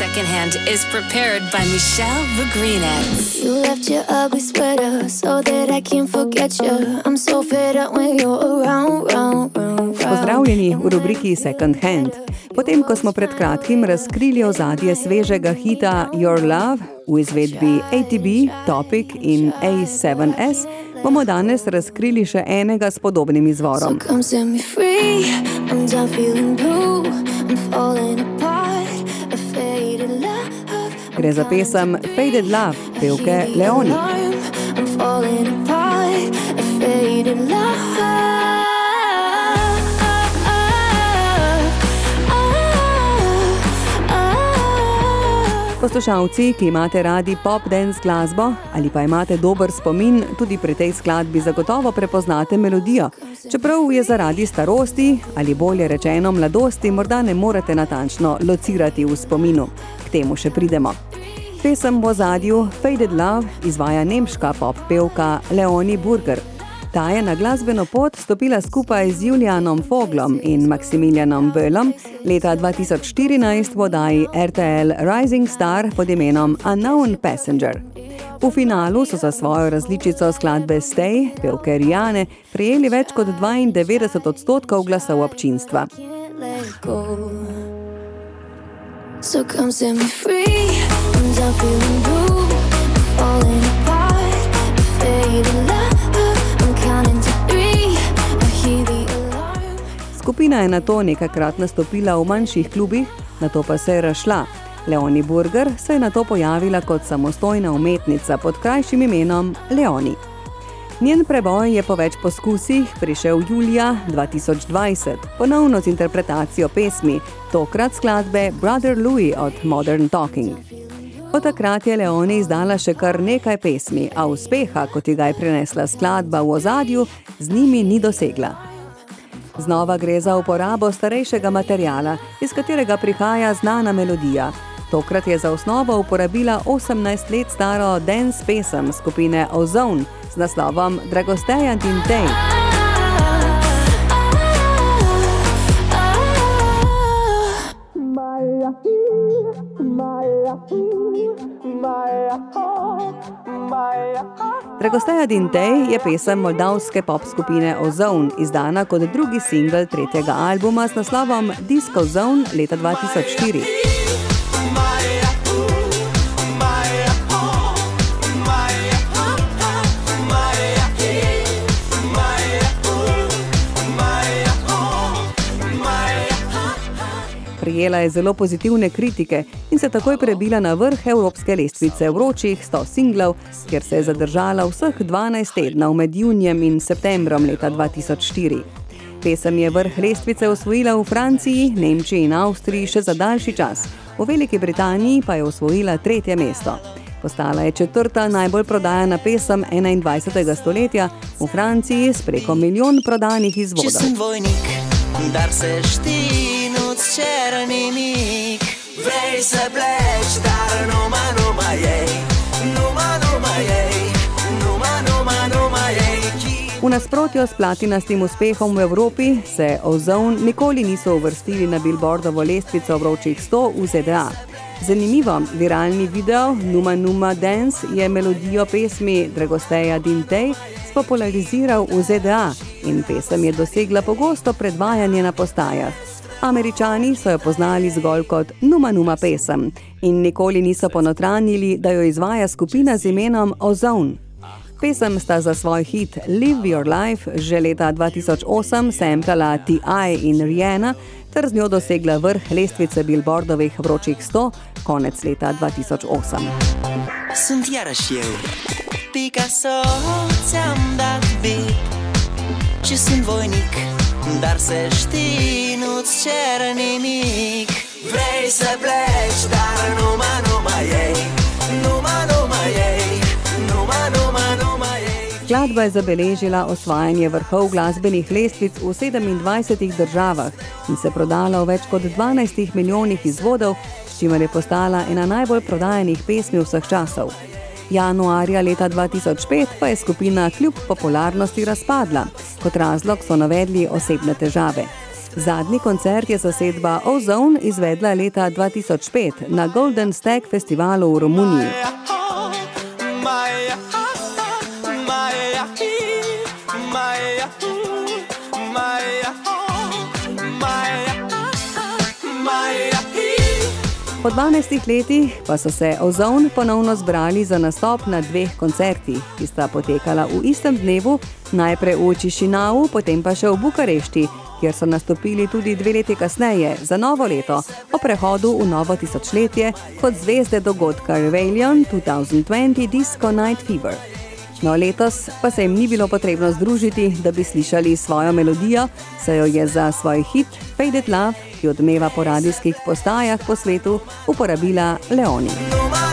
Secondhand is prepared by Michelle Vugrinets. You left your ugly sweater so that I can't forget you. I'm so fed up when you're around, round, round, Pozdravljeni v rubriki Second Hand. Potem, ko smo pred kratkim razkrili ozadje svežega hita Your Love v izvedbi ATB, Topic in A7S, bomo danes razkrili še enega s podobnim izvorom. So Gre za pesem Faded Love, pevke Leoni. I'm falling apart. Poslušalci, ki imate radi pop dance glasbo ali pa imate dober spomin, tudi pri tej skladbi zagotovo prepoznate melodijo. Čeprav je zaradi starosti ali bolje rečeno mladosti, morda ne morete natančno locirati v spominu. K temu še pridemo. Pesem v zadju Faded Love izvaja nemška pop pevka Leoni Burger. Ta je na glasbeno pot stopila skupaj z Julianom Foglom in Maximilianom Böllom leta 2014 v oddaji RTL Rising Star pod imenom Unknown Passenger. V finalu so za svojo različico skladbe Stay, pevke Rijane, prejeli več kot 92 odstotkov glasov občinstva. So come set me free. I'm feeling blue. Skupina je na to nekajkrat nastopila v manjših klubih, na to pa se je razšla. Leoni Burger se je na to pojavila kot samostojna umetnica pod krajšim imenom Leoni. Njen preboj je po več poskusih prišel julija 2020, ponovno z interpretacijo pesmi, tokrat skladbe Brother Louis od Modern Talking. Od takrat je Leoni izdala še kar nekaj pesmi, a uspeha, kot ga je prinesla skladba v ozadju, z njimi ni dosegla. Znova gre za uporabo starejšega materijala, iz katerega prihaja znana melodija. Tokrat je za osnovo uporabila 18 let staro dance pesem skupine Ozone z naslovom Dragosteja Dintej. Dragosteja Dintej je pesem moldavske pop skupine Ozone, izdana kot drugi singel tretjega albuma s naslovom Disco Zone leta 2004. Prijela je zelo pozitivne kritike in se takoj prebila na vrh evropske lestvice vročih 100 singlov, kjer se je zadržala vseh 12 tednov med junijem in septembrom leta 2004. Pesem je vrh lestvice osvojila v Franciji, Nemčiji in Avstriji še za daljši čas, v Veliki Britaniji pa je osvojila tretje mesto. Postala je četrta najbolj prodajana pesem 21. stoletja v Franciji s preko milijon prodanih Če izvodov. sem dvojnik, dar se nu-ți cer nimic Vrei să pleci, dar numai, numai ei Numai, numai ei Numai, numai, numai ei V nasprotju s platinastim uspehom v Evropi se Ozone nikoli niso uvrstili na Billboardovo lestvico vročih 100 v ZDA. Zanimivo, viralni video Numa Numa Dance je melodijo pesmi Dragosteja Dintej spopulariziral v ZDA in pesem je dosegla pogosto predvajanje na postajah. Američani so jo poznali zgolj kot Numa Numa pesem in nikoli niso ponotranjili, da jo izvaja skupina z imenom Ozone. Pesem sta za svoj hit Live Your Life že leta 2008 samplala T.I. in Rihanna ter z njo dosegla vrh lestvice Billboardovih vročih 100 konec leta 2008. Sunt iarăși eu Picasso ți-am dat bip Și sunt voinic Dar să știi, nu-ți cer nimic. Vrei să pleci, dar numai, numai ei. Numai, numai ei. Numai, numai Skladba je zabeležila osvajanje vrhov glasbenih lestvic v 27 državah in se prodala v več kot 12 milijonih izvodov, s čimer je postala ena najbolj prodajenih pesmi vseh časov. Januarja leta 2005 pa je skupina kljub popularnosti razpadla. Kot razlog so navedli osebne težave. Zadnji koncert je zasedba Ozone izvedla leta 2005 na Golden Stag festivalu v Romuniji. Po 12 letih pa so se Ozone ponovno zbrali za nastop na dveh koncertih, ki sta potekala v istem dnevu, najprej v Čišinavu, potem pa še v Bukarešti, kjer so nastopili tudi dve leti kasneje za novo leto, o prehodu v novo tisočletje kot zvezde dogodka Rebellion 2020 Disco Night Fever. No, letos pa se jim ni bilo potrebno združiti, da bi slišali svojo melodijo, saj jo je za svoj hit Faded Love, ki odmeva po radijskih postajah po svetu, uporabila Leoni.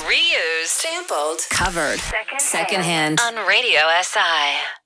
Reused, sampled, covered, second hand on Radio SI.